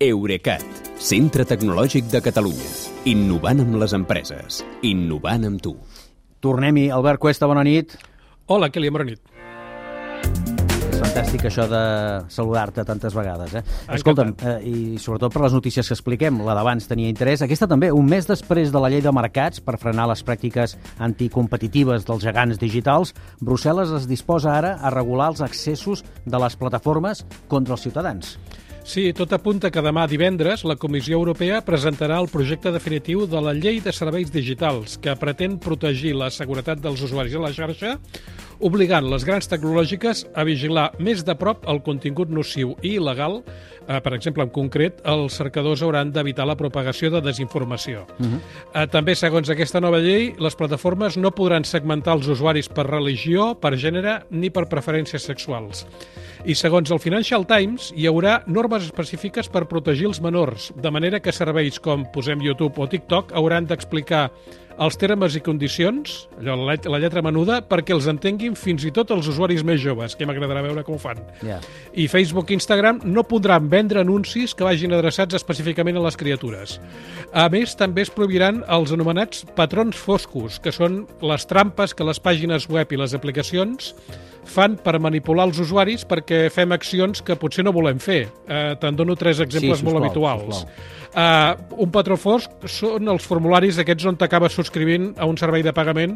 Eurecat, centre tecnològic de Catalunya. Innovant amb les empreses. Innovant amb tu. Tornem-hi. Albert Cuesta, bona nit. Hola, Kelly, bona nit. És fantàstic això de saludar-te tantes vegades. Eh? Escolta'm, eh, i sobretot per les notícies que expliquem, la d'abans tenia interès. Aquesta també, un mes després de la llei de mercats per frenar les pràctiques anticompetitives dels gegants digitals, Brussel·les es disposa ara a regular els accessos de les plataformes contra els ciutadans. Sí, tot apunta que demà divendres la Comissió Europea presentarà el projecte definitiu de la Llei de Serveis Digitals, que pretén protegir la seguretat dels usuaris a la xarxa, obligant les grans tecnològiques a vigilar més de prop el contingut nociu i il·legal. Eh, per exemple, en concret, els cercadors hauran d'evitar la propagació de desinformació. Uh -huh. eh, també, segons aquesta nova llei, les plataformes no podran segmentar els usuaris per religió, per gènere ni per preferències sexuals. I segons el Financial Times, hi haurà normes específiques per protegir els menors, de manera que serveis com, posem YouTube o TikTok, hauran d'explicar els termes i condicions, allò, la, la lletra menuda, perquè els entenguin fins i tot els usuaris més joves, que m'agradarà veure com ho fan. Yeah. I Facebook i Instagram no podran vendre anuncis que vagin adreçats específicament a les criatures. A més, també es prohibiran els anomenats patrons foscos, que són les trampes que les pàgines web i les aplicacions fan per manipular els usuaris perquè fem accions que potser no volem fer. Eh, Te'n dono tres exemples Sí, molt habituals. sisplau. Uh, un patró fosc són els formularis aquests on t'acabes subscrivint a un servei de pagament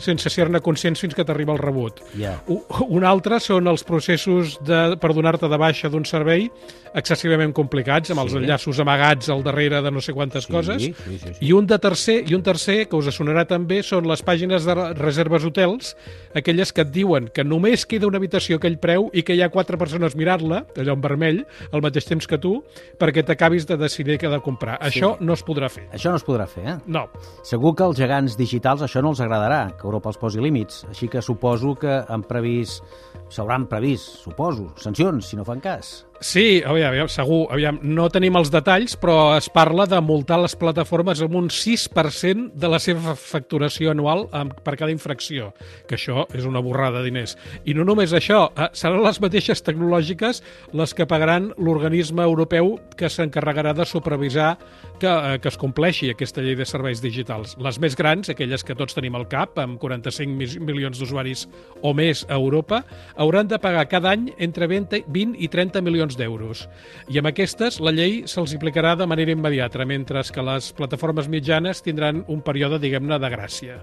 sense ser-ne conscients fins que t'arriba el rebut. U- Un altre són els processos de, per donar-te de baixa d'un servei excessivament complicats, amb els Sí. enllaços amagats al darrere de no sé quantes Sí, coses. sí, sí, sí. I un de tercer, i un tercer que us sonarà també són les pàgines de re- reserves hotels, aquelles que et diuen que només queda una habitació a aquell preu i que hi ha quatre persones mirant-la, allò en vermell, al mateix temps que tu, perquè t'acabis de decidir què de comprar. Això no es podrà fer. Això no es podrà fer, eh? No. Segur que als gegants digitals això no els agradarà, que Europa els posi límits. Així que suposo que han previst, s'hauran previst, suposo, sancions, si no fan cas. Sí, aviam, aviam, segur. Aviam, no tenim els detalls, però es parla de multar les plataformes amb un 6% de la seva facturació anual per cada infracció, que això és una borrada de diners. I no només això, eh, seran les mateixes tecnològiques les que pagaran l'organisme europeu que s'encarregarà de supervisar que, eh, que es compleixi aquesta llei de serveis digitals. Les més grans, aquelles que tots tenim al cap, amb 45 mi- milions d'usuaris o més a Europa, hauran de pagar cada any entre 20, 20 i 30 milions d'euros. I amb aquestes, la llei se'ls aplicarà de manera immediata, mentre que les plataformes mitjanes tindran un període, diguem-ne, de gràcia.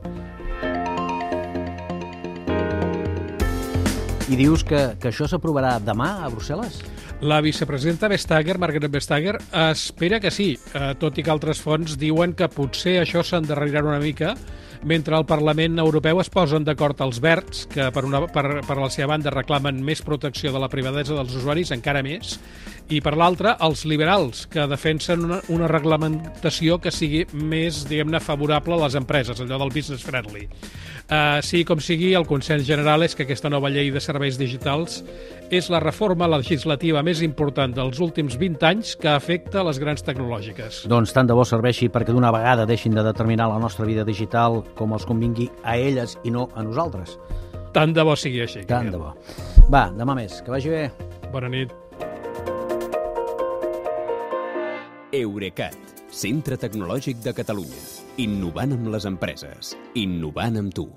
I dius que, que això s'aprovarà demà a Brussel·les? La vicepresidenta Vestager, Margaret Vestager, espera que sí, eh, tot i que altres fonts diuen que potser això s'endarrerirà una mica, mentre al Parlament Europeu es posen d'acord els verds, que per, una, per, per la seva banda reclamen més protecció de la privadesa dels usuaris, encara més, i per l'altra els liberals, que defensen una, una reglamentació que sigui més, diguem-ne, favorable a les empreses, allò del business friendly. Uh, sí, com sigui, el consens general és que aquesta nova llei de serveis digitals és la reforma legislativa més important dels últims 20 anys que afecta les grans tecnològiques. Doncs tant de bo serveixi perquè d'una vegada deixin de determinar la nostra vida digital com els convingui a elles i no a nosaltres. Tant de bo sigui així. Tant de bo. Va, demà més. Que vagi bé. Bona nit. Eurecat, centre tecnològic de Catalunya. Innovant amb les empreses. Innovant amb tu.